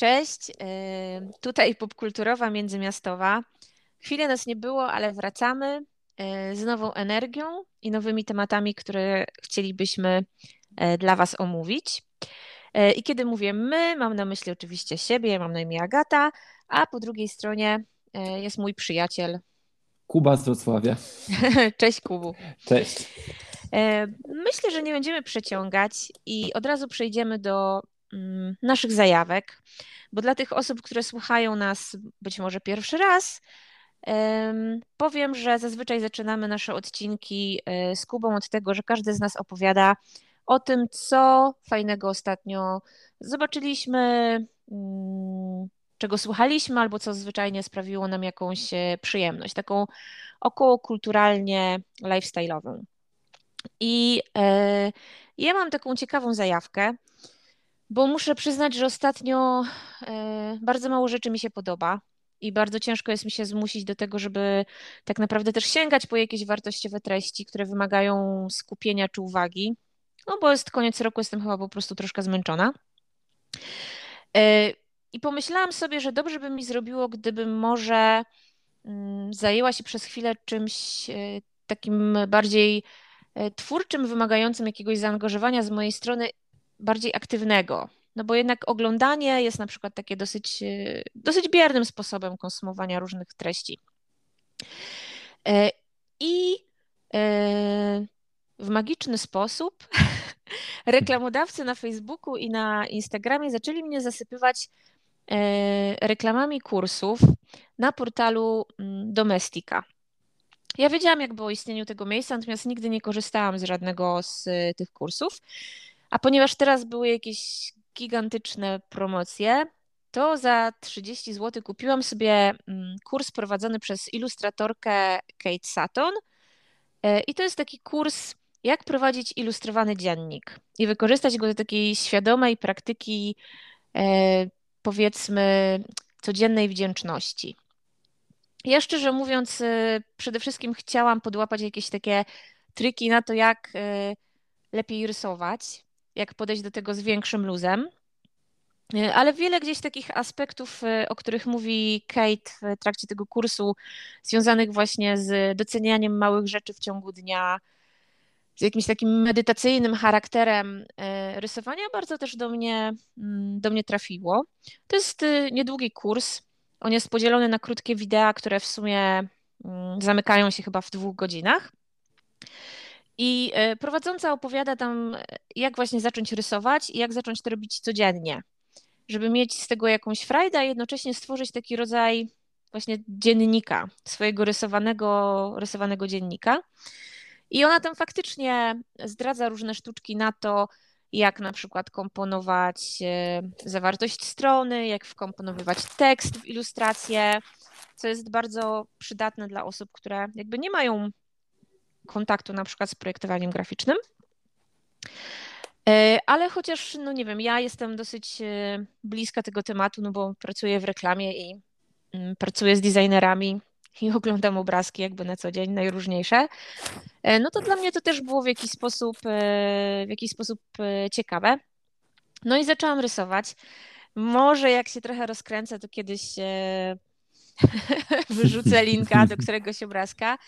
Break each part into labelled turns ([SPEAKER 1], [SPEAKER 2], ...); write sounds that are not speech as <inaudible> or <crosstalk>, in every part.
[SPEAKER 1] Cześć, tutaj popkulturowa międzymiastowa. Chwilę nas nie było, ale wracamy z nową energią i nowymi tematami, które chcielibyśmy dla Was omówić. I kiedy mówię my, mam na myśli oczywiście siebie, mam na imię Agata, a po drugiej stronie jest mój przyjaciel.
[SPEAKER 2] Kuba z Wrocławia. <laughs>
[SPEAKER 1] Cześć Kubu.
[SPEAKER 2] Cześć.
[SPEAKER 1] Myślę, że nie będziemy przeciągać i od razu przejdziemy do naszych zajawek, bo dla tych osób, które słuchają nas być może pierwszy raz, powiem, że zazwyczaj zaczynamy nasze odcinki e, z Kubą od tego, że każdy z nas opowiada o tym, co fajnego ostatnio zobaczyliśmy, mm, czego słuchaliśmy, albo co zwyczajnie sprawiło nam jakąś e, przyjemność, taką około kulturalnie lifestyle'ową. I e, ja mam taką ciekawą zajawkę, bo muszę przyznać, że ostatnio e, bardzo mało rzeczy mi się podoba i bardzo ciężko jest mi się zmusić do tego, żeby tak naprawdę też sięgać po jakieś wartościowe treści, które wymagają skupienia czy uwagi. No bo jest koniec roku, jestem chyba po prostu troszkę zmęczona. E, I pomyślałam sobie, że dobrze by mi zrobiło, gdybym może mm, zajęła się przez chwilę czymś takim bardziej E, twórczym, wymagającym jakiegoś zaangażowania z mojej strony bardziej aktywnego. No bo jednak oglądanie jest na przykład takie dosyć, e, dosyć biernym sposobem konsumowania różnych treści. E, I w magiczny sposób <laughs> reklamodawcy na Facebooku i na Instagramie zaczęli mnie zasypywać reklamami kursów na portalu mm, Domestika. Ja wiedziałam jakby o istnieniu tego miejsca, natomiast nigdy nie korzystałam z żadnego z tych kursów. A ponieważ teraz były jakieś gigantyczne promocje, to za 30 zł kupiłam sobie mm, kurs prowadzony przez ilustratorkę Kate Sutton. E, I to jest taki kurs, jak prowadzić ilustrowany dziennik i wykorzystać go do takiej świadomej praktyki, e, powiedzmy, codziennej wdzięczności. Ja szczerze mówiąc, y, przede wszystkim chciałam podłapać jakieś takie triki na to, jak lepiej rysować, jak podejść do tego z większym luzem. Y, ale wiele gdzieś takich aspektów, o których mówi Kate w trakcie tego kursu, związanych właśnie z docenianiem małych rzeczy w ciągu dnia, z jakimś takim medytacyjnym charakterem rysowania, bardzo też do mnie, mm, do mnie trafiło. To jest niedługi kurs, on jest podzielony na krótkie wideo, które w sumie mm, zamykają się chyba w dwóch godzinach. I e, prowadząca opowiada tam, jak właśnie zacząć rysować i jak zacząć to robić codziennie, żeby mieć z tego jakąś frajdę, a jednocześnie stworzyć taki rodzaj właśnie dziennika, swojego rysowanego, rysowanego dziennika. I ona tam faktycznie zdradza różne sztuczki na to, jak na przykład komponować e, zawartość strony, jak wkomponowywać tekst w ilustrację, co jest bardzo przydatne dla osób, które jakby nie mają kontaktu na przykład z projektowaniem graficznym. E, ale chociaż, no nie wiem, ja jestem dosyć e, bliska tego tematu, no bo pracuję w reklamie i mm, pracuję z designerami i <laughs> oglądam obrazki jakby na co dzień, najróżniejsze, e, no to dla mnie to też było w jakiś sposób, w jakiś sposób ciekawe. No i zaczęłam rysować. Może jak się trochę rozkręcę, to kiedyś <laughs> wyrzucę linka do któregoś obrazka.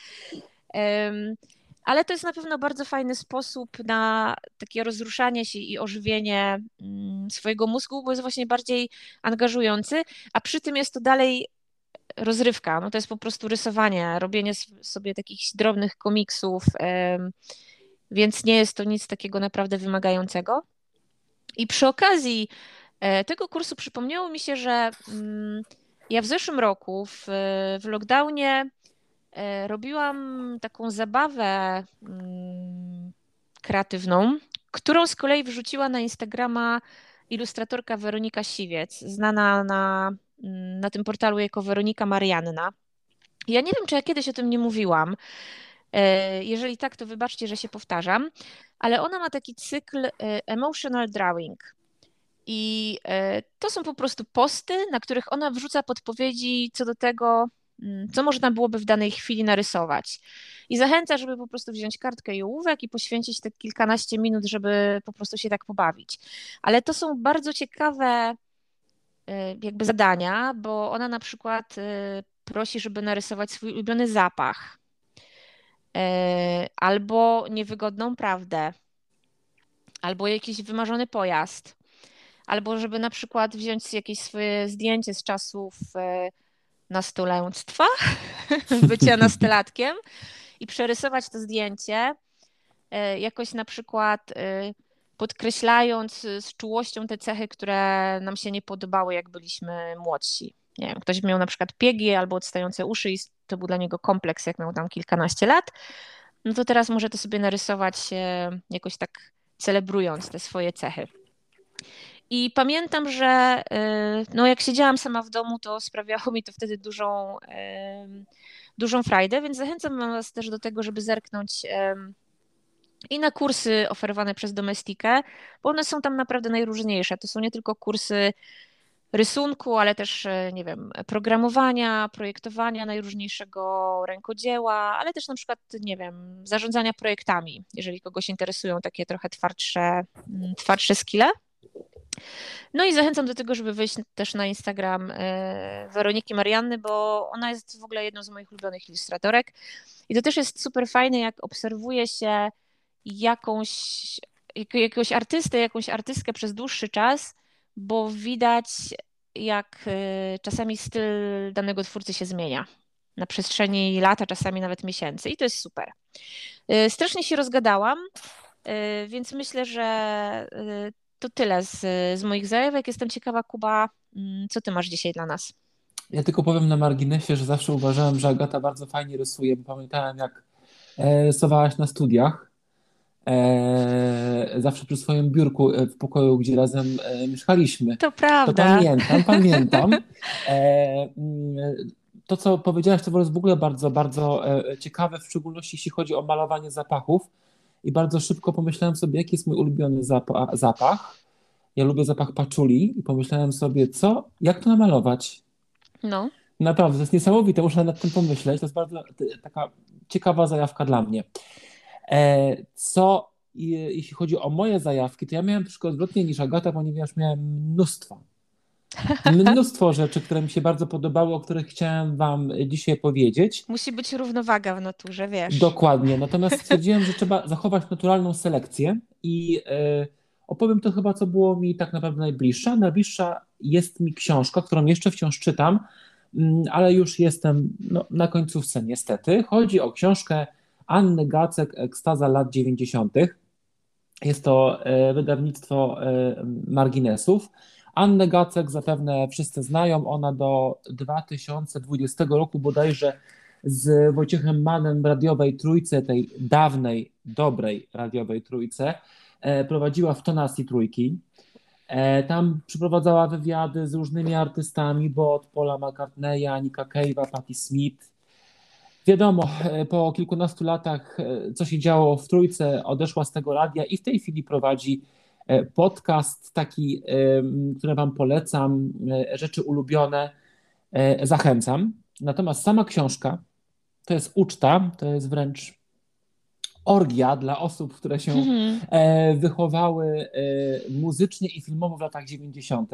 [SPEAKER 1] Ale to jest na pewno bardzo fajny sposób na takie rozruszanie się i ożywienie mm, swojego mózgu, bo jest właśnie bardziej angażujący, a przy tym jest to dalej rozrywka, no to jest po prostu rysowanie, robienie sobie takich drobnych komiksów, więc nie jest to nic takiego naprawdę wymagającego. I przy okazji e, tego kursu przypomniało mi się, że mm, ja w zeszłym roku w, w lockdownie robiłam taką zabawę mm, kreatywną, którą z kolei wrzuciła na Instagrama ilustratorka Weronika Siwiec, znana na na tym portalu jako Weronika Marianna. Ja nie wiem, czy ja kiedyś o tym nie mówiłam. E, jeżeli tak, to wybaczcie, że się powtarzam, ale ona ma taki cykl e, Emotional Drawing. I e, to są po prostu posty, na których ona wrzuca podpowiedzi co do tego, mm, co można byłoby w danej chwili narysować. I zachęca, żeby po prostu wziąć kartkę i ołówek i poświęcić te kilkanaście minut, żeby po prostu się tak pobawić. Ale to są bardzo ciekawe jakby zadania, bo ona na przykład prosi, żeby narysować swój ulubiony zapach albo niewygodną prawdę, albo jakiś wymarzony pojazd, albo żeby na przykład wziąć jakieś swoje zdjęcie z czasów nastolenstwa, <laughs> bycia nastolatkiem i przerysować to zdjęcie e, jakoś na przykład e, podkreślając z czułością te cechy, które nam się nie podobały, jak byliśmy młodsi. Nie wiem, ktoś miał na przykład piegi albo odstające uszy i to był dla niego kompleks, jak miał tam kilkanaście lat, no to teraz może to sobie narysować jakoś tak celebrując te swoje cechy. I pamiętam, że y, no jak siedziałam sama w domu, to sprawiało mi to wtedy dużą, dużą frajdę, więc zachęcam Was też do tego, żeby zerknąć i na kursy oferowane przez Domestikę, bo one są tam naprawdę najróżniejsze. To są nie tylko kursy rysunku, ale też, e, nie wiem, programowania, projektowania najróżniejszego rękodzieła, ale też na przykład, nie wiem, zarządzania projektami, jeżeli kogoś interesują takie trochę twardsze, mm, twardsze skille. No i zachęcam do tego, żeby wyjść też na Instagram e, Weroniki Marianny, bo ona jest w ogóle jedną z moich ulubionych ilustratorek. I to też jest super fajne, jak obserwuje się jakąś, artystę, jakąś artystkę przez dłuższy czas, bo widać, jak e, czasami styl danego twórcy się zmienia na przestrzeni lata, czasami nawet miesięcy. I to jest super. E, strasznie się rozgadałam, więc myślę, że to tyle z, z moich zajawek. Jestem ciekawa, Kuba, mm, co ty masz dzisiaj dla nas?
[SPEAKER 2] Ja tylko powiem na marginesie, że zawsze uważałem, że Agata bardzo fajnie rysuje, bo pamiętałem, jak e, rysowałaś na studiach. E, zawsze przy swoim biurku e, w pokoju, gdzie razem mieszkaliśmy.
[SPEAKER 1] To prawda.
[SPEAKER 2] To pamiętam, pamiętam. Mm, to, co powiedziałaś, to jest w ogóle bardzo, bardzo ciekawe, w szczególności jeśli chodzi o malowanie zapachów i bardzo szybko pomyślałem sobie, jaki jest mój ulubiony zapach. Ja lubię zapach paczuli i pomyślałem sobie, co, jak to namalować?
[SPEAKER 1] No.
[SPEAKER 2] Naprawdę, to jest niesamowite, muszę nad tym pomyśleć. To jest bardzo taka ciekawa zajawka dla mnie. E, co jeśli chodzi o moje zajawki, to ja miałem troszkę odwrotnie niż Agata, ponieważ miałem mnóstwo <laughs> mnóstwo rzeczy, które mi się bardzo podobały, o których chciałem Wam dzisiaj powiedzieć.
[SPEAKER 1] Musi być równowaga w naturze, wiesz.
[SPEAKER 2] Dokładnie. Natomiast <laughs> stwierdziłem, że trzeba zachować naturalną selekcję i e, opowiem to chyba, co było mi tak naprawdę najbliższa. Najbliższa jest mi książka, którą jeszcze wciąż czytam, mm, ale już jestem no, na końcówce niestety. Chodzi o książkę Anny Gacek, Ekstaza lat 90. Jest to e, wydawnictwo e, marginesów. Annę Gacek zapewne wszyscy znają. Ona do 2020 roku bodajże z Wojciechem Manem w radiowej trójce, tej dawnej, dobrej radiowej trójce, e, prowadziła w tonacji trójki. E, tam przeprowadzała wywiady z różnymi artystami, bo od Paula McCartneya, Nika Cave'a, Patti Smith. Wiadomo, e, po kilkunastu latach, co się działo w trójce, odeszła z tego radia i w tej chwili prowadzi podcast taki, który Wam polecam, e, rzeczy ulubione, e, zachęcam. Natomiast sama książka to jest uczta, to jest wręcz orgia dla osób, które się mhm. wychowały muzycznie i filmowo w latach 90.,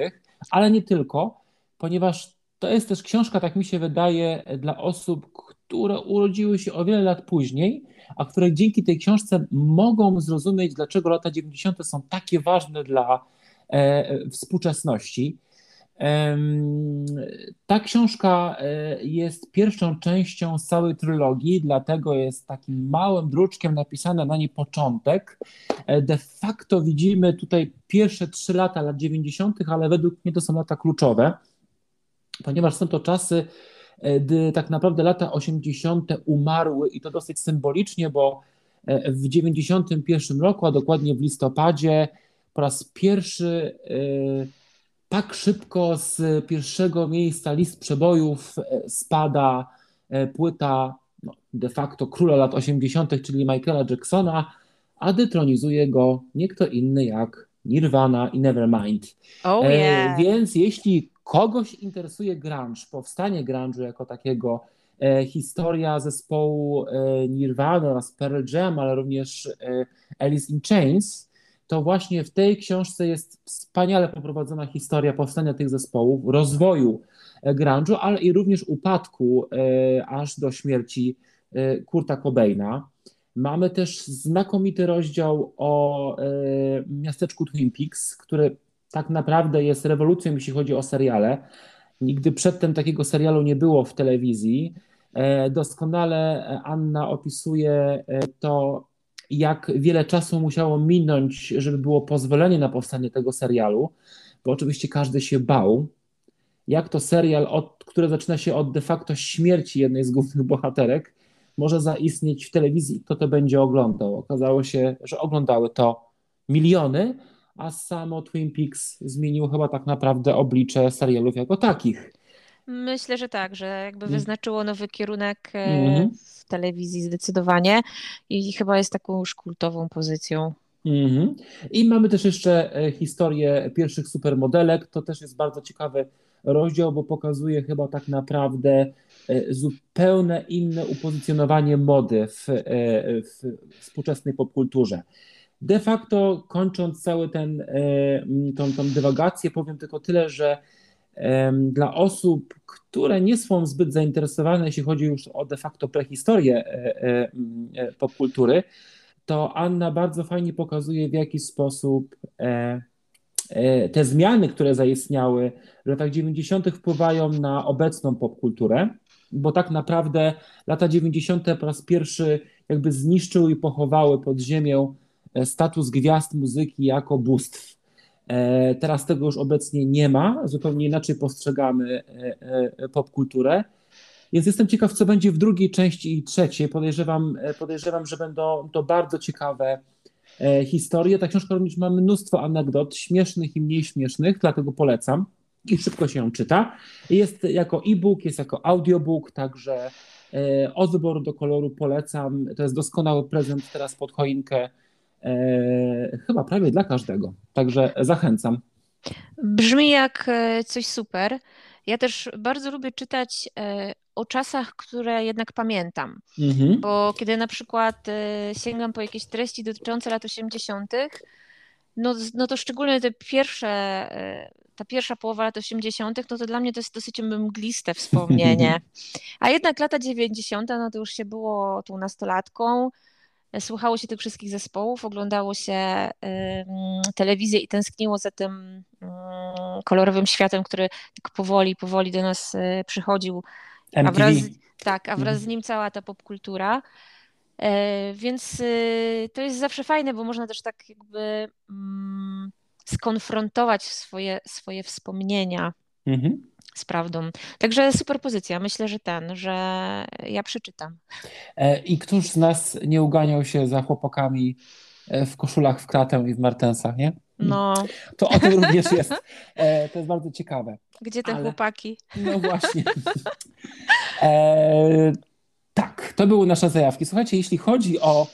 [SPEAKER 2] ale nie tylko, ponieważ to jest też książka, tak mi się wydaje, dla osób, które urodziły się o wiele lat później a które dzięki tej książce mogą zrozumieć, dlaczego lata 90. są takie ważne dla e, współczesności. Ta książka e, jest pierwszą częścią całej trylogii, dlatego jest takim małym druczkiem napisane na niej początek. E, de facto widzimy tutaj pierwsze trzy lata lat 90., ale według mnie to są lata kluczowe, ponieważ są to czasy, E, gdy tak naprawdę lata 80. umarły i to dosyć symbolicznie, bo e, w 91 roku, a dokładnie w listopadzie, po raz pierwszy e, tak szybko z pierwszego miejsca list przebojów spada płyta no, de facto króla lat 80., czyli Michaela Jacksona, a detronizuje go nie kto inny jak Nirvana i Nevermind.
[SPEAKER 1] Oh, yeah.
[SPEAKER 2] Więc jeśli kogoś interesuje grunge, powstanie grunge'u jako takiego, e, historia zespołu e, Nirvana oraz Pearl Jam, ale również e, Alice in Chains, to właśnie w tej książce jest wspaniale poprowadzona historia powstania tych zespołów, rozwoju grunge'u, ale i również upadku aż do śmierci Kurta Cobaina. Mamy też znakomity rozdział o miasteczku Twin Peaks, który tak naprawdę jest rewolucją, jeśli chodzi o seriale. Nigdy przedtem takiego serialu nie było w telewizji. E, doskonale Anna opisuje e, to, jak wiele czasu musiało minąć, żeby było pozwolenie na powstanie tego serialu, bo oczywiście każdy się bał. Jak to serial, od, który zaczyna się od de facto śmierci jednej z głównych bohaterek, może zaistnieć w telewizji, kto to będzie oglądał. Okazało się, że oglądały to miliony, a samo Twin Peaks zmieniło chyba tak naprawdę oblicze serialów jako takich.
[SPEAKER 1] Myślę, że tak, że jakby mm. wyznaczyło nowy kierunek mm. w telewizji zdecydowanie i chyba jest taką już kultową pozycją.
[SPEAKER 2] Mm. I mamy też jeszcze e, historię pierwszych supermodelek. To też jest bardzo ciekawy rozdział, bo pokazuje chyba tak naprawdę e, zupełnie inne upozycjonowanie mody w, w współczesnej popkulturze. De facto kończąc cały ten, e, tą, tą dywagację, powiem tylko tyle, że dla osób, które nie są zbyt zainteresowane, jeśli chodzi już o de facto prehistorię e, e, popkultury, to Anna bardzo fajnie pokazuje, w jaki sposób te zmiany, które zaistniały w latach 90., wpływają na obecną popkulturę, bo tak naprawdę lata 90. po raz pierwszy jakby zniszczyły i pochowały pod ziemią E, status gwiazd muzyki jako bóstw. E, teraz tego już obecnie nie ma, zupełnie inaczej postrzegamy e, popkulturę. Więc jestem ciekaw, co będzie w drugiej części i trzeciej. Podejrzewam, podejrzewam że będą to bardzo ciekawe historie. Ta książka również ma mnóstwo anegdot, śmiesznych i mniej śmiesznych, dlatego polecam i szybko się ją czyta. Jest jako e-book, jest jako audiobook, także od wyboru do koloru polecam. To jest doskonały prezent teraz pod choinkę e, chyba prawie dla każdego. Także zachęcam.
[SPEAKER 1] Brzmi jak e, coś super. Ja też bardzo lubię czytać e, o czasach, które jednak pamiętam. Mhm. Bo kiedy na przykład e, sięgam po jakieś treści dotyczące lat 80., no, no to szczególnie te pierwsze, ta pierwsza połowa lat 80., no to dla mnie to jest dosyć mgliste wspomnienie. <laughs> A jednak lata 90., no to już się było tą nastolatką, słuchało się tych wszystkich zespołów, oglądało się telewizję i tęskniło za tym kolorowym światem, który tak powoli, powoli do nas y, przychodził.
[SPEAKER 2] A wraz,
[SPEAKER 1] tak, a wraz mhm. z nim cała ta popkultura. E, więc y, to jest zawsze fajne, bo można też tak jakby skonfrontować swoje, swoje wspomnienia. Mhm z prawdą. Także super pozycja. Myślę, że ten, że ja przeczytam.
[SPEAKER 2] E, I któż z nas nie uganiał się za chłopakami e, w koszulach w kratę i w martensach, nie?
[SPEAKER 1] No.
[SPEAKER 2] To o tym również jest. E, to jest bardzo ciekawe.
[SPEAKER 1] Gdzie te Ale... chłopaki?
[SPEAKER 2] No właśnie. E, tak, to były nasze zajawki. Słuchajcie, jeśli chodzi o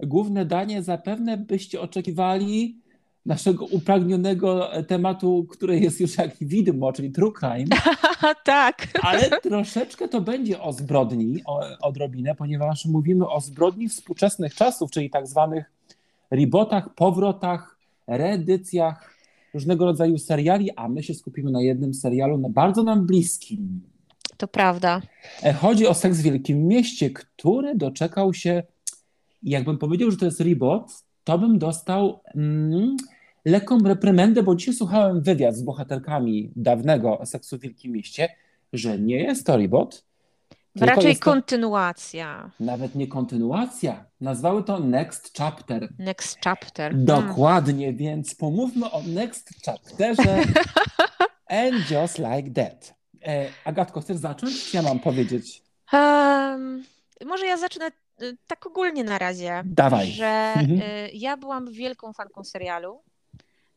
[SPEAKER 2] główne danie, zapewne byście oczekiwali naszego upragnionego tematu, który jest już jak widmo, czyli true crime. <laughs>
[SPEAKER 1] tak.
[SPEAKER 2] Ale troszeczkę to będzie o zbrodni, o, odrobinę, ponieważ mówimy o zbrodni współczesnych czasów, czyli tak zwanych rebotach, powrotach, reedycjach różnego rodzaju seriali, a my się skupimy na jednym serialu bardzo nam bliskim.
[SPEAKER 1] To prawda.
[SPEAKER 2] E, chodzi o Seks w Wielkim Mieście, który doczekał się, jakbym powiedział, że to jest rebot, to bym dostał mm, lekką reprymendę, bo dzisiaj słuchałem wywiad z bohaterkami dawnego Seksu w Wielkim Mieście, że nie jest to reboot.
[SPEAKER 1] Raczej kontynuacja.
[SPEAKER 2] Nawet nie kontynuacja. Nazwały to Next Chapter.
[SPEAKER 1] Next Chapter.
[SPEAKER 2] Dokładnie, hmm. więc pomówmy o Next Chapterze <laughs> And Just Like That. E, Agatko, chcesz zacząć? Ja mam powiedzieć.
[SPEAKER 1] Um, może ja zacznę tak ogólnie na razie.
[SPEAKER 2] Dawaj.
[SPEAKER 1] Że mhm. Y, ja byłam wielką fanką serialu.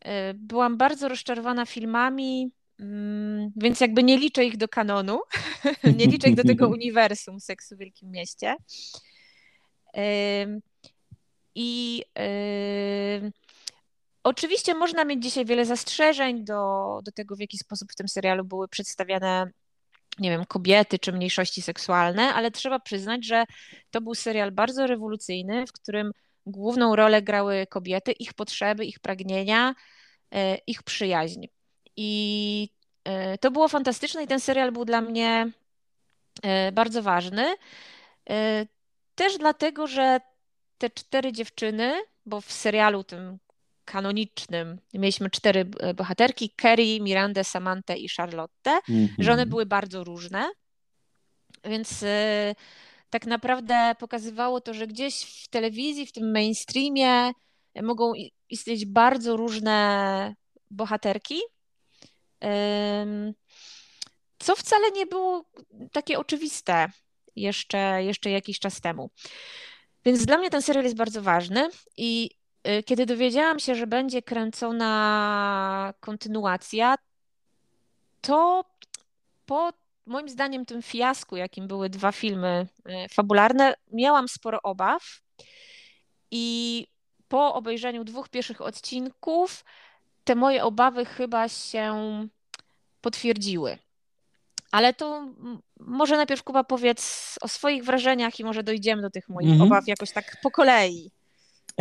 [SPEAKER 1] Y, byłam bardzo rozczarowana filmami, mm, więc jakby nie liczę ich do kanonu, <laughs> nie liczę ich do tego <laughs> uniwersum Seksu w Wielkim Mieście. I oczywiście można mieć dzisiaj wiele zastrzeżeń do, do tego, w jaki sposób w tym serialu były przedstawiane nie wiem, kobiety czy mniejszości seksualne, ale trzeba przyznać, że to był serial bardzo rewolucyjny, w którym główną rolę grały kobiety, ich potrzeby, ich pragnienia, ich przyjaźń. I to było fantastyczne i ten serial był dla mnie bardzo ważny. Też dlatego, że te cztery dziewczyny, bo w serialu tym kanonicznym mieliśmy cztery bohaterki, Kerry, Mirandę, Samantę i Charlotte, mm -hmm. że one były bardzo różne. Więc y, tak naprawdę pokazywało to, że gdzieś w telewizji, w tym mainstreamie mogą istnieć bardzo różne bohaterki, co wcale nie było takie oczywiste jeszcze, jeszcze jakiś czas temu. Więc dla mnie ten serial jest bardzo ważny i kiedy dowiedziałam się, że będzie kręcona kontynuacja, to po moim zdaniem tym fiasku, jakim były dwa filmy y, fabularne, miałam sporo obaw i po obejrzeniu dwóch pierwszych odcinków te moje obawy chyba się potwierdziły. Ale to może najpierw Kuba powiedz o swoich wrażeniach i może dojdziemy do tych moich mhm. obaw jakoś tak po kolei.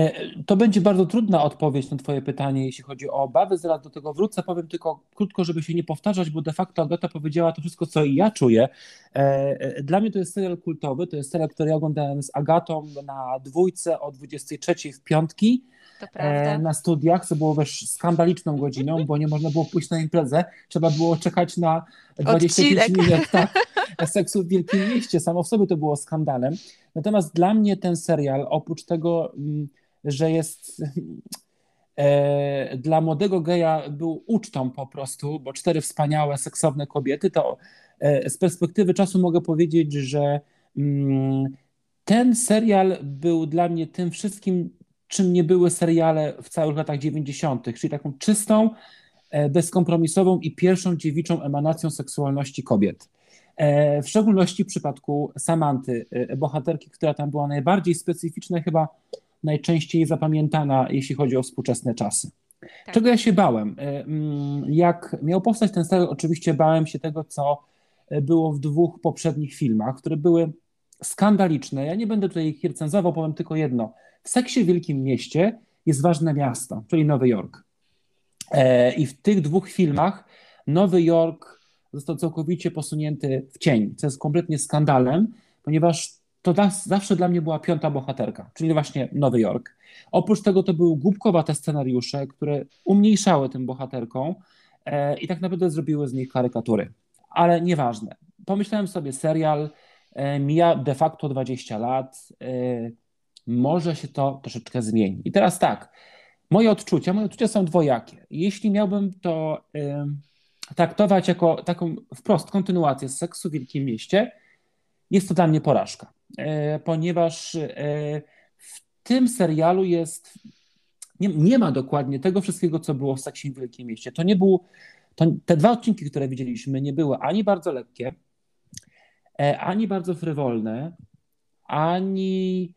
[SPEAKER 2] E, to będzie bardzo trudna odpowiedź na Twoje pytanie, jeśli chodzi o obawy. Zaraz do tego wrócę. Powiem tylko krótko, żeby się nie powtarzać, bo de facto Agata powiedziała to wszystko, co i ja czuję. E, e, dla mnie to jest serial kultowy. To jest serial, który ja oglądałem z Agatą na dwójce o 23 w piątki na studiach, co było też skandaliczną godziną, bo nie można było pójść na imprezę. Trzeba było czekać na 25 Odcinek. minut tak, <laughs> seksu w Wielkim Mieście. Samo w sobie to było skandalem. Natomiast dla mnie ten serial, oprócz tego, mm, że jest e, dla młodego geja był ucztą po prostu, bo cztery wspaniałe, seksowne kobiety, to e, z perspektywy czasu mogę powiedzieć, że mm, ten serial był dla mnie tym wszystkim, czym nie były seriale w całych latach 90., czyli taką czystą, e, bezkompromisową i pierwszą dziewiczą emanacją seksualności kobiet. W szczególności w przypadku Samanty, bohaterki, która tam była najbardziej specyficzna, chyba najczęściej zapamiętana, jeśli chodzi o współczesne czasy. Tak. Czego ja się bałem? Mm, jak miał powstać ten serial, oczywiście bałem się tego, co było w dwóch poprzednich filmach, które były skandaliczne. Ja nie będę tutaj ich recenzował, powiem tylko jedno. W seksie w Wielkim Mieście jest ważne miasto, czyli Nowy Jork. E, I w tych dwóch filmach Nowy Jork został całkowicie posunięty w cień, co jest kompletnie skandalem, ponieważ to zawsze dla mnie była piąta bohaterka, czyli właśnie Nowy Jork. Oprócz tego to były głupkowate scenariusze, które umniejszały tym bohaterkom e, i tak naprawdę zrobiły z nich karykatury. Ale nieważne. Pomyślałem sobie, serial e, mija de facto 20 lat, może się to troszeczkę zmieni. I teraz tak, moje odczucia, moje odczucia są dwojakie. Jeśli miałbym to y, traktować jako taką wprost kontynuację z seksu w Wielkim Mieście, jest to dla mnie porażka, ponieważ y, w tym serialu jest, nie, nie, ma dokładnie tego wszystkiego, co było w seksie w Wielkim Mieście. To nie był, to, te dwa odcinki, które widzieliśmy, nie były ani bardzo lekkie, e, ani bardzo frywolne, ani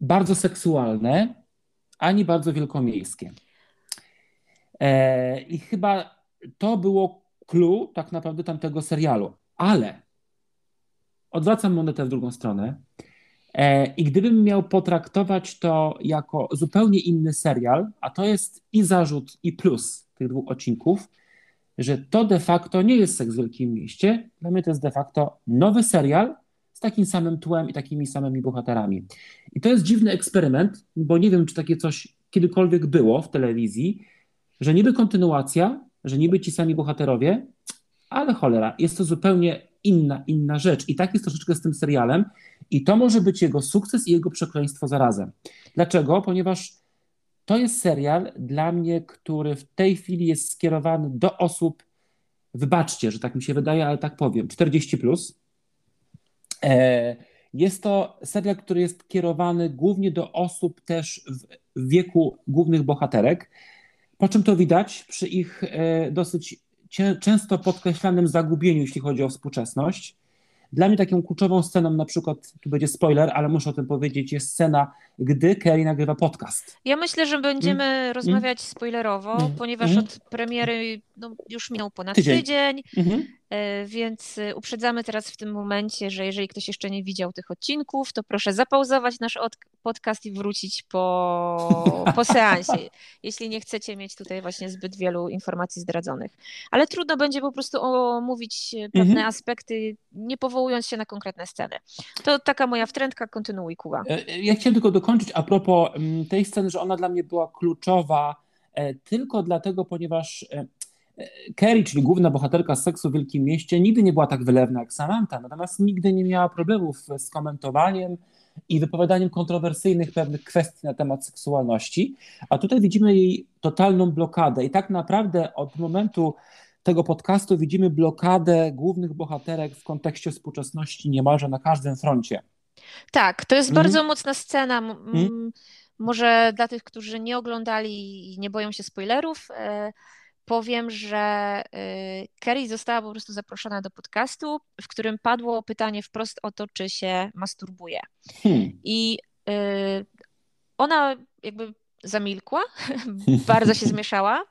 [SPEAKER 2] bardzo seksualne, ani bardzo wielkomiejskie. E, I chyba to było clue tak naprawdę tamtego serialu. Ale odwracam monetę w drugą stronę. E, I gdybym miał potraktować to jako zupełnie inny serial, a to jest i zarzut, i plus tych dwóch odcinków, że to de facto nie jest seks w Wielkim Mieście. Dla mnie to jest de facto nowy serial, z takim samym tłem i takimi samymi bohaterami. I to jest dziwny eksperyment, bo nie wiem, czy takie coś kiedykolwiek było w telewizji, że niby kontynuacja, że niby ci sami bohaterowie, ale cholera, jest to zupełnie inna, inna rzecz. I tak jest troszeczkę z tym serialem. I to może być jego sukces i jego przekleństwo zarazem. Dlaczego? Ponieważ to jest serial dla mnie, który w tej chwili jest skierowany do osób, wybaczcie, że tak mi się wydaje, ale tak powiem, 40 plus, E, jest to serial, który jest kierowany głównie do osób też w wieku głównych bohaterek, po czym to widać przy ich e, dosyć często podkreślanym zagubieniu, jeśli chodzi o współczesność. Dla mnie taką kluczową sceną, na przykład, tu będzie spoiler, ale muszę o tym powiedzieć, jest scena, gdy Kerry nagrywa podcast.
[SPEAKER 1] Ja myślę, że będziemy mm. rozmawiać spoilerowo, mm. ponieważ mm. od premiery no, już minął ponad tydzień, tydzień mhm. e, więc e, uprzedzamy teraz w tym momencie, że jeżeli ktoś jeszcze nie widział tych odcinków, to proszę zapauzować nasz podcast i wrócić po, <laughs> po seansie, jeśli nie chcecie mieć tutaj właśnie zbyt wielu informacji zdradzonych. Ale trudno będzie po prostu omówić pewne mhm. aspekty, nie powołując się na konkretne sceny. To taka moja wtrętka, kontynuuj Kuba.
[SPEAKER 2] E, ja chciałem tylko dokończyć a propos mm, tej sceny, że ona dla mnie była kluczowa tylko dlatego, ponieważ Kerry, czyli główna bohaterka seksu w Wielkim Mieście, nigdy nie była tak wylewna jak Samantha, natomiast nigdy nie miała problemów z komentowaniem i wypowiadaniem kontrowersyjnych pewnych kwestii na temat seksualności, a tutaj widzimy jej totalną blokadę i tak naprawdę od momentu tego podcastu widzimy blokadę głównych bohaterek w kontekście współczesności niemalże na każdym froncie.
[SPEAKER 1] Tak, to jest mm. bardzo mocna scena. Mm. Może dla tych, którzy nie oglądali i nie boją się spoilerów, e, powiem, że y, Kerry została po prostu zaproszona do podcastu, w którym padło pytanie wprost o to, czy się masturbuje. Hmm. I y, ona jakby zamilkła, <laughs> bardzo się zmieszała.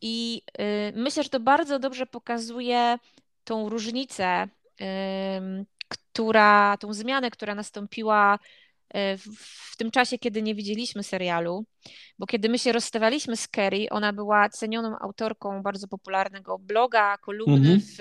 [SPEAKER 1] I y, myślę, że to bardzo dobrze pokazuje tą różnicę, która, tą zmianę, która nastąpiła w tym czasie, kiedy nie widzieliśmy serialu, bo kiedy my się rozstawaliśmy z Kerry, ona była cenioną autorką bardzo popularnego bloga, kolumny mhm. w,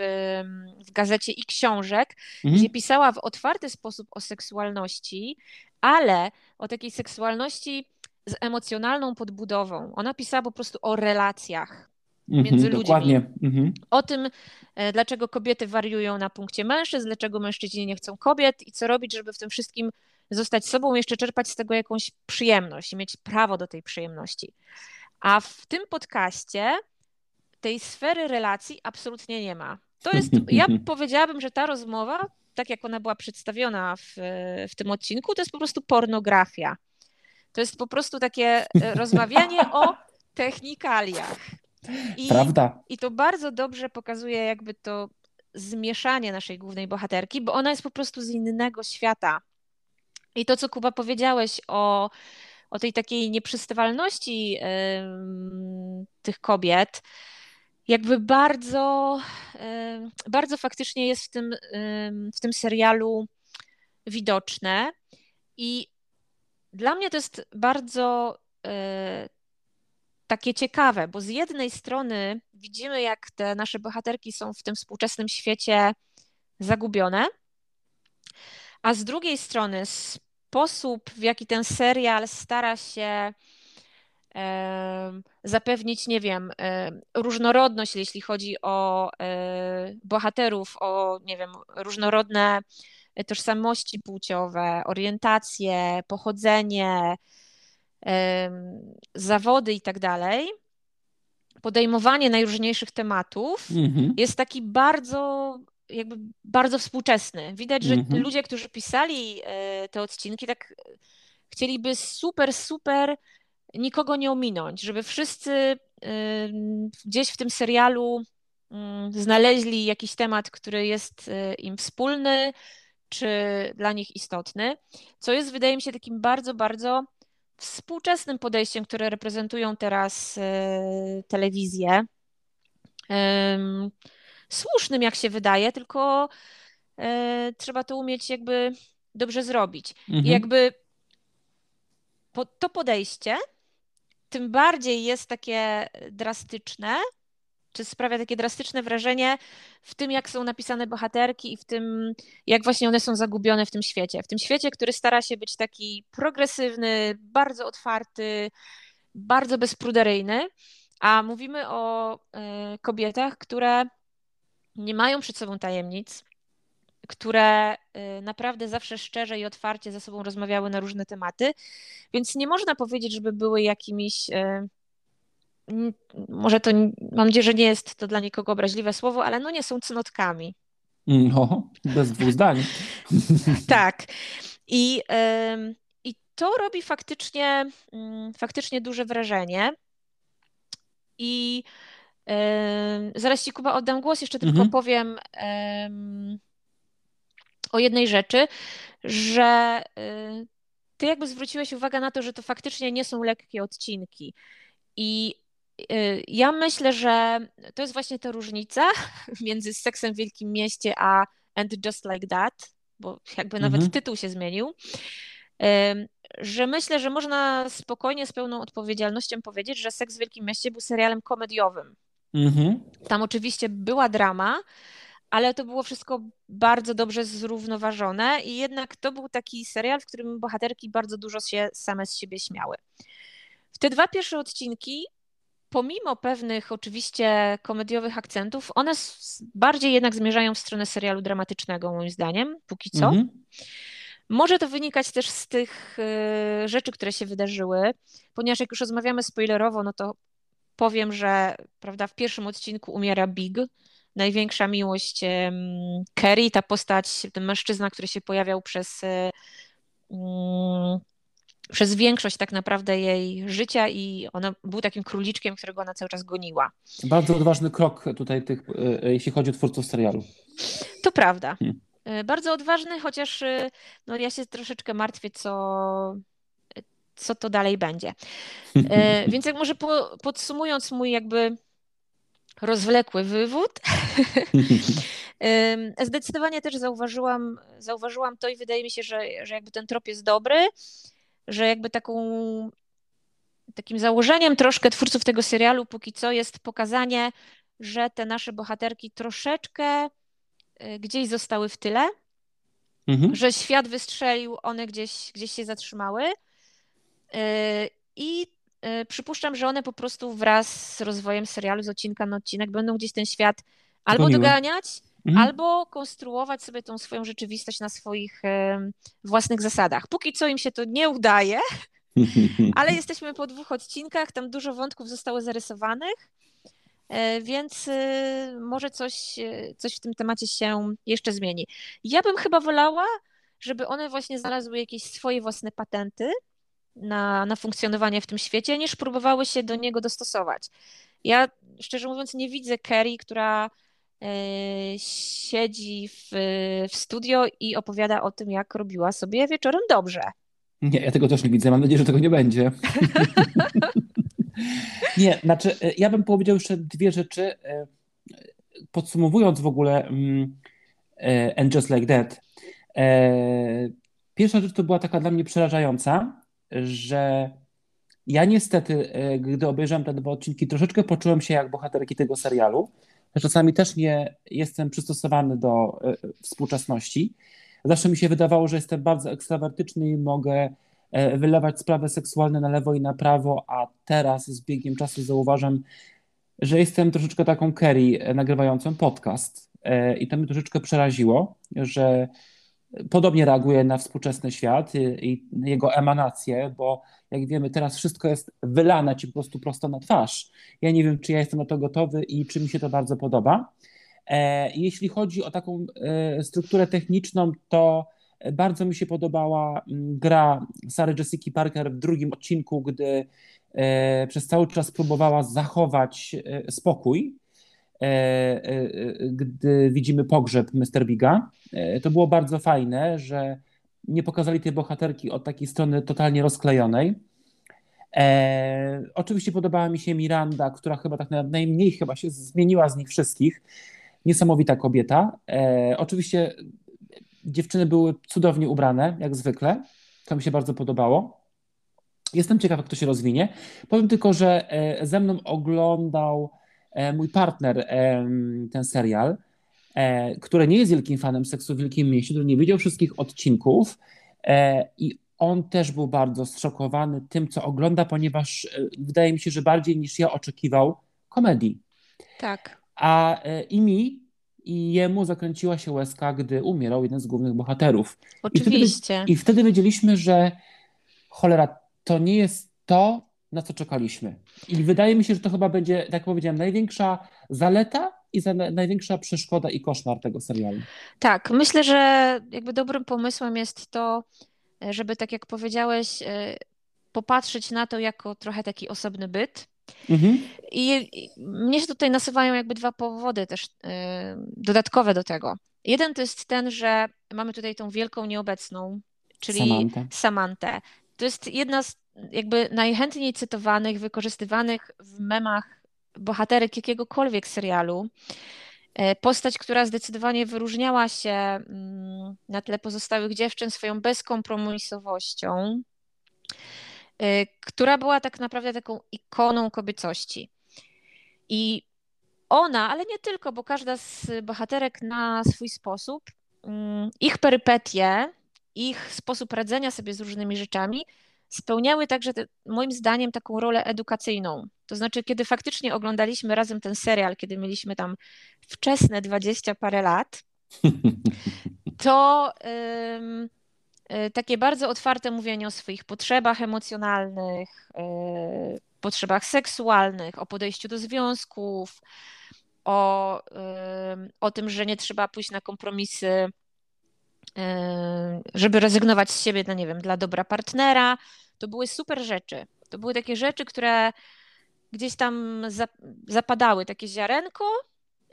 [SPEAKER 1] w gazecie i książek, mhm. gdzie pisała w otwarty sposób o seksualności, ale o takiej seksualności z emocjonalną podbudową. Ona pisała po prostu o relacjach mhm, między ludźmi. Dokładnie. Mhm. O tym, e, dlaczego kobiety wariują na punkcie mężczyzn, dlaczego mężczyźni nie chcą kobiet i co robić, żeby w tym wszystkim zostać sobą, jeszcze czerpać z tego jakąś przyjemność i mieć prawo do tej przyjemności. A w tym podcaście tej sfery relacji absolutnie nie ma. To jest, ja <laughs> powiedziałabym, że ta rozmowa, tak jak ona była przedstawiona w, w tym odcinku, to jest po prostu pornografia. To jest po prostu takie e, rozmawianie o <laughs> technikaliach.
[SPEAKER 2] I, Prawda.
[SPEAKER 1] I to bardzo dobrze pokazuje jakby to zmieszanie naszej głównej bohaterki, bo ona jest po prostu z innego świata. I to, co Kuba powiedziałeś o, o tej takiej nieprzystawalności yy, tych kobiet, jakby bardzo, bardzo faktycznie jest w tym, w tym serialu widoczne. I dla mnie to jest bardzo takie ciekawe, bo z jednej strony widzimy, jak te nasze bohaterki są w tym współczesnym świecie zagubione, a z drugiej strony sposób, w jaki ten serial stara się zapewnić, nie wiem, różnorodność, jeśli chodzi o bohaterów, o, nie wiem, różnorodne tożsamości płciowe, orientacje, pochodzenie, zawody i tak dalej, podejmowanie najróżniejszych tematów mhm. jest taki bardzo jakby bardzo współczesny. Widać, że mhm. ludzie, którzy pisali e, te odcinki, tak chcieliby super, super nikogo nie ominąć, żeby wszyscy e, gdzieś w tym serialu mm, znaleźli jakiś temat, który jest e, im wspólny, czy dla nich istotny, co jest, wydaje mi się, takim bardzo, bardzo współczesnym podejściem, które reprezentują teraz telewizję słusznym, jak się wydaje, tylko e, trzeba to umieć jakby dobrze zrobić. Mhm. I jakby po, to podejście tym bardziej jest takie drastyczne, czy sprawia takie drastyczne wrażenie w tym, jak są napisane bohaterki i w tym, jak właśnie one są zagubione w tym świecie. W tym świecie, który stara się być taki progresywny, bardzo otwarty, bardzo bezpruderyjny, a mówimy o y, kobietach, które nie mają przed sobą tajemnic, które y, naprawdę zawsze szczerze i otwarcie ze sobą rozmawiały na różne tematy, więc nie można powiedzieć, żeby były jakimiś. Y, może to, mam nadzieję, że nie jest to dla nikogo obraźliwe słowo, ale no nie są cnotkami.
[SPEAKER 2] No, bez dwóch zdań. <laughs>
[SPEAKER 1] tak. I, I to robi faktycznie, mm, faktycznie duże wrażenie. I Zaraz Ci Kuba oddam głos, jeszcze tylko mhm. powiem o jednej rzeczy, że y, ty jakby zwróciłeś uwagę na to, że to faktycznie nie są lekkie odcinki. I y, ja myślę, że to jest właśnie ta różnica <laughs> między Seksem w Wielkim Mieście a And Just Like That, bo jakby nawet mhm. tytuł się zmienił, że myślę, że można spokojnie, z pełną odpowiedzialnością powiedzieć, że Seks w Wielkim Mieście był serialem komediowym. Mhm. Tam oczywiście była drama, ale to było wszystko bardzo dobrze zrównoważone i jednak to był taki serial, w którym bohaterki bardzo dużo się same z siebie śmiały. W te dwa pierwsze odcinki, pomimo pewnych oczywiście komediowych akcentów, one bardziej jednak zmierzają w stronę serialu dramatycznego, moim zdaniem, póki co. Mhm. Może to wynikać też z tych y, rzeczy, które się wydarzyły, ponieważ jak już rozmawiamy spoilerowo, no to powiem, że prawda, w pierwszym odcinku umiera Big, największa miłość Kerry, ta postać, ten mężczyzna, który się pojawiał przez, e, mm, przez większość tak naprawdę jej życia i ona był takim króliczkiem, którego ona cały czas goniła.
[SPEAKER 2] Bardzo odważny krok tutaj, tych, e, jeśli chodzi o twórców serialu.
[SPEAKER 1] To prawda. Hmm. E, bardzo odważny, chociaż no, ja się troszeczkę martwię, co, co to dalej będzie. <laughs> Więc jak może po, podsumując mój jakby rozwlekły wywód. <laughs> Zdecydowanie też zauważyłam, zauważyłam to i wydaje mi się, że, że jakby ten trop jest dobry, że jakby taką takim założeniem troszkę twórców tego serialu póki co jest pokazanie, że te nasze bohaterki troszeczkę y, gdzieś zostały w tyle, mhm. że świat wystrzelił, one gdzieś, gdzieś się zatrzymały. Y, I Y, przypuszczam, że one po prostu wraz z rozwojem serialu z odcinka na odcinek będą gdzieś ten świat albo Goniły. doganiać, mhm. albo konstruować sobie tą swoją rzeczywistość na swoich własnych zasadach. Póki co im się to nie udaje, <laughs> ale jesteśmy po dwóch odcinkach, tam dużo wątków zostało zarysowanych, e, więc może coś, coś w tym temacie się jeszcze zmieni. Ja bym chyba wolała, żeby one właśnie znalazły jakieś swoje własne patenty, na, na funkcjonowanie w tym świecie, niż próbowały się do niego dostosować. Ja szczerze mówiąc nie widzę Kerry, która e, siedzi w, w studio i opowiada o tym, jak robiła sobie wieczorem dobrze.
[SPEAKER 2] Nie, ja tego też nie widzę. Mam nadzieję, że tego nie będzie. <laughs> nie, znaczy, e, ja bym powiedział jeszcze dwie rzeczy. E, podsumowując w ogóle um, And Just Like That. Pierwsza rzecz to była taka dla mnie przerażająca, że ja niestety, e, gdy obejrzałem te dwa odcinki, troszeczkę poczułem się jak bohaterki tego serialu. Czasami też nie jestem przystosowany do e, współczesności. Zawsze mi się wydawało, że jestem bardzo ekstrawertyczny i mogę e, wylewać sprawy seksualne na lewo i na prawo, a teraz z biegiem czasu zauważam, że jestem troszeczkę taką Kerry nagrywającą podcast. I to mnie troszeczkę przeraziło, że podobnie reaguje na współczesny świat i jego emanacje, bo jak wiemy, teraz wszystko jest wylane ci po prostu prosto na twarz. Ja nie wiem, czy ja jestem na to gotowy i czy mi się to bardzo podoba. E, jeśli chodzi o taką e, strukturę techniczną, to bardzo mi się podobała mm, gra Sary Jessica Parker w drugim odcinku, gdy e, przez cały czas próbowała zachować spokój gdy widzimy pogrzeb Mr. Biga. E, to było bardzo fajne, że nie pokazali tej bohaterki od takiej strony totalnie rozklejonej. E, oczywiście podobała mi się Miranda, która chyba tak najmniej chyba się zmieniła z nich wszystkich. Niesamowita kobieta. E, oczywiście dziewczyny były cudownie ubrane, jak zwykle. To mi się bardzo podobało. Jestem ciekaw, jak to się rozwinie. Powiem tylko, że ze mną oglądał E, mój partner ten serial, e, który nie jest wielkim fanem seksu w Wielkim Mieście, który nie widział wszystkich odcinków e, i on też był bardzo zszokowany tym, co ogląda, ponieważ wydaje mi się, że bardziej niż ja oczekiwał komedii.
[SPEAKER 1] Tak.
[SPEAKER 2] A i mi, i jemu zakręciła się łezka, gdy umierał jeden z głównych bohaterów.
[SPEAKER 1] Oczywiście.
[SPEAKER 2] I wtedy, i wtedy wiedzieliśmy, że cholera, to nie jest to, na co czekaliśmy. I wydaje mi się, że to chyba będzie, tak jak powiedziałem, największa zaleta i za największa przeszkoda i koszmar tego serialu.
[SPEAKER 1] Tak, myślę, że jakby dobrym pomysłem jest to, żeby tak jak powiedziałeś, e, popatrzeć na to jako trochę taki osobny byt. Mhm. I mnie się tutaj nasuwają jakby dwa powody też e, dodatkowe do tego. Jeden to jest ten, że mamy tutaj tą wielką nieobecną, czyli
[SPEAKER 2] Samantę.
[SPEAKER 1] Samantę. To jest jedna z jakby najchętniej cytowanych, wykorzystywanych w memach bohaterek jakiegokolwiek serialu. E, postać, która zdecydowanie wyróżniała się mm, na tle pozostałych dziewczyn swoją bezkompromisowością, e, która była tak naprawdę taką ikoną kobiecości. I ona, ale nie tylko, bo każda z bohaterek na swój sposób, mm, ich perypetie, ich sposób radzenia sobie z różnymi rzeczami spełniały także, te, moim zdaniem, taką rolę edukacyjną. To znaczy, kiedy faktycznie oglądaliśmy razem ten serial, kiedy mieliśmy tam wczesne dwadzieścia parę lat, <laughs> to um, takie bardzo otwarte mówienie o swoich potrzebach emocjonalnych, y, potrzebach seksualnych, o podejściu do związków, o, o tym, że nie trzeba pójść na kompromisy, żeby rezygnować z siebie, no nie wiem, dla dobra partnera. To były super rzeczy. To były takie rzeczy, które gdzieś tam zapadały, takie ziarenko,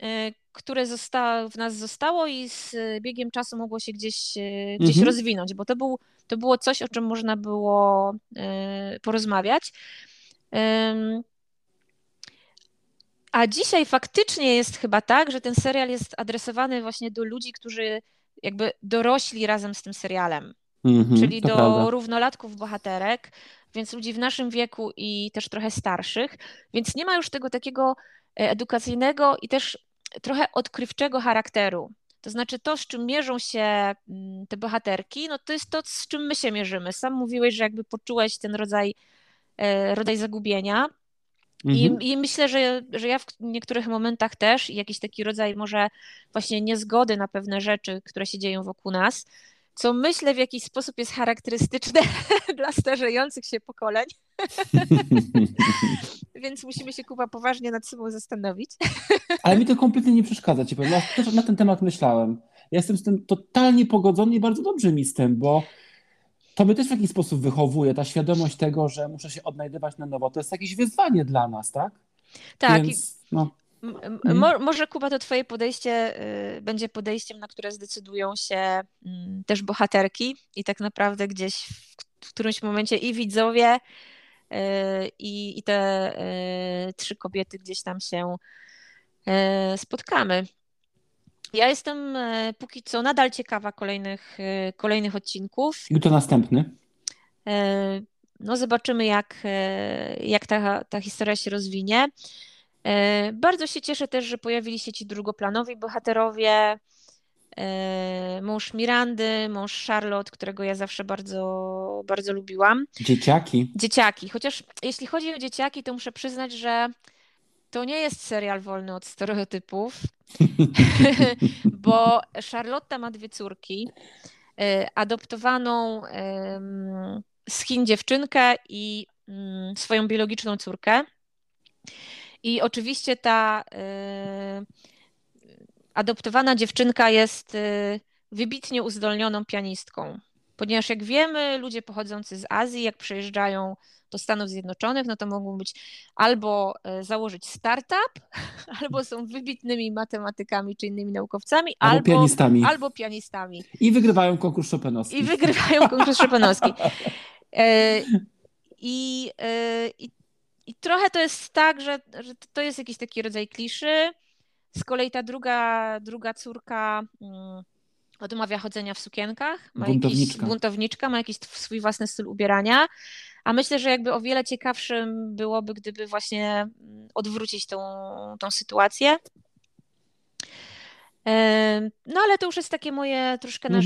[SPEAKER 1] y, które zosta- w nas zostało i z biegiem czasu mogło się gdzieś, y, gdzieś mhm. rozwinąć, bo to, był, to było coś, o czym można było y, porozmawiać. A dzisiaj faktycznie jest chyba tak, że ten serial jest adresowany właśnie do ludzi, którzy jakby dorośli razem z tym serialem. Mm-hmm, czyli do prawda. równolatków bohaterek, więc ludzi w naszym wieku i też trochę starszych, więc nie ma już tego takiego e, edukacyjnego i też trochę odkrywczego charakteru. To znaczy to, z czym mierzą się mm, te bohaterki, no to jest to, z czym my się mierzymy. Sam mówiłeś, że jakby poczułeś ten rodzaj, e, rodzaj zagubienia. I, mhm. I, myślę, że, że ja w niektórych momentach też i jakiś taki rodzaj może właśnie niezgody na pewne rzeczy, które się dzieją wokół nas, co myślę w jakiś sposób jest charakterystyczne <laughs> dla starzejących się pokoleń. <laughs> Więc musimy się Kuba poważnie nad sobą zastanowić. <laughs>
[SPEAKER 2] Ale mi to kompletnie nie przeszkadza, ci powiem. Ja też na ten temat myślałem. Ja jestem z tym totalnie pogodzony i bardzo dobrze mi z tym, bo to mnie też w jakiś sposób wychowuje, ta świadomość tego, że muszę się odnajdywać na nowo. To jest jakieś wyzwanie dla nas, tak?
[SPEAKER 1] Tak. Więc, no. Mhm. Mo, może Kuba, to Twoje podejście y, będzie podejściem, na które zdecydują się y, też bohaterki i tak naprawdę gdzieś w, którymś momencie i widzowie, y, i, i te y, trzy kobiety gdzieś tam się spotkamy. Ja jestem póki co nadal ciekawa kolejnych, kolejnych odcinków.
[SPEAKER 2] I to następny?
[SPEAKER 1] No zobaczymy, jak, jak ta, ta historia się rozwinie. Bardzo się cieszę też, że pojawili się ci drugoplanowi bohaterowie. Mąż Mirandy, mąż Charlotte, którego ja zawsze bardzo, bardzo lubiłam.
[SPEAKER 2] Dzieciaki.
[SPEAKER 1] Dzieciaki. Chociaż jeśli chodzi o dzieciaki, to muszę przyznać, że to nie jest serial wolny od stereotypów, <laughs> <laughs> bo Charlotta ma dwie córki, y, adoptowaną z Chin dziewczynkę i mm, swoją biologiczną córkę. I oczywiście ta y, adoptowana dziewczynka jest y, wybitnie uzdolnioną pianistką, ponieważ jak wiemy, ludzie pochodzący z Azji, jak przyjeżdżają do Stanów Zjednoczonych, no to mogą być albo e, założyć startup, <laughs> albo są wybitnymi matematykami czy innymi naukowcami, albo, albo pianistami. Albo pianistami.
[SPEAKER 2] I wygrywają konkurs Chopinowski.
[SPEAKER 1] I wygrywają konkurs Chopinowski. <laughs> I, i, I trochę to jest tak, że, że to jest jakiś taki rodzaj kliszy. Z kolei ta druga, druga córka mm, odmawia chodzenia w sukienkach, ma buntowniczka. Jakiś, buntowniczka, ma jakiś swój własny styl ubierania. A myślę, że jakby o wiele ciekawszym byłoby, gdyby właśnie mm, odwrócić tą, tą sytuację. No ale to już jest takie moje troszkę mhm.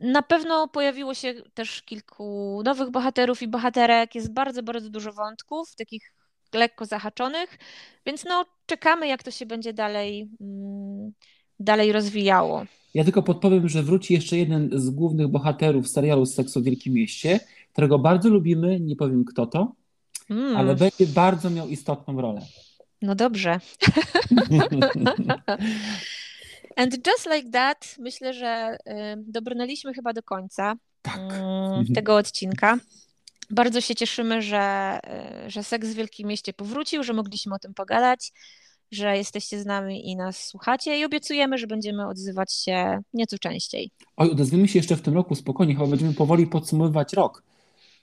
[SPEAKER 1] Na pewno pojawiło się też kilku nowych bohaterów i bohaterek. Jest bardzo, bardzo dużo wątków, takich lekko zahaczonych, więc no czekamy, jak to się będzie dalej, mm, dalej rozwijało.
[SPEAKER 2] Ja tylko podpowiem, że wróci jeszcze jeden z głównych bohaterów serialu Seks o Wielkim Mieście, którego bardzo lubimy, nie powiem kto to, mm. ale będzie bardzo miał istotną rolę.
[SPEAKER 1] No dobrze. <laughs> <laughs> And just like that, myślę, że dobrnęliśmy chyba do końca tak. Mm, tego odcinka. Bardzo się cieszymy, że, y, że Seks w Wielkim Mieście powrócił, że mogliśmy o tym pogadać że jesteście z nami i nas słuchacie i obiecujemy, że będziemy odzywać się nieco częściej.
[SPEAKER 2] Oj, odezwiemy się jeszcze w tym roku spokojnie, chyba będziemy powoli podsumowywać rok.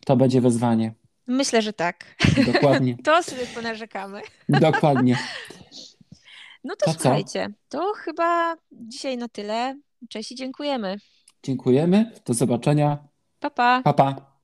[SPEAKER 2] To będzie wyzwanie.
[SPEAKER 1] Myślę, że tak.
[SPEAKER 2] Dokładnie. <laughs>
[SPEAKER 1] to sobie ponarzekamy.
[SPEAKER 2] Dokładnie. <laughs>
[SPEAKER 1] No to, to słuchajcie, co? to chyba dzisiaj na tyle. Cześć i dziękujemy.
[SPEAKER 2] Dziękujemy. Do zobaczenia.
[SPEAKER 1] Pa, pa.
[SPEAKER 2] pa, pa.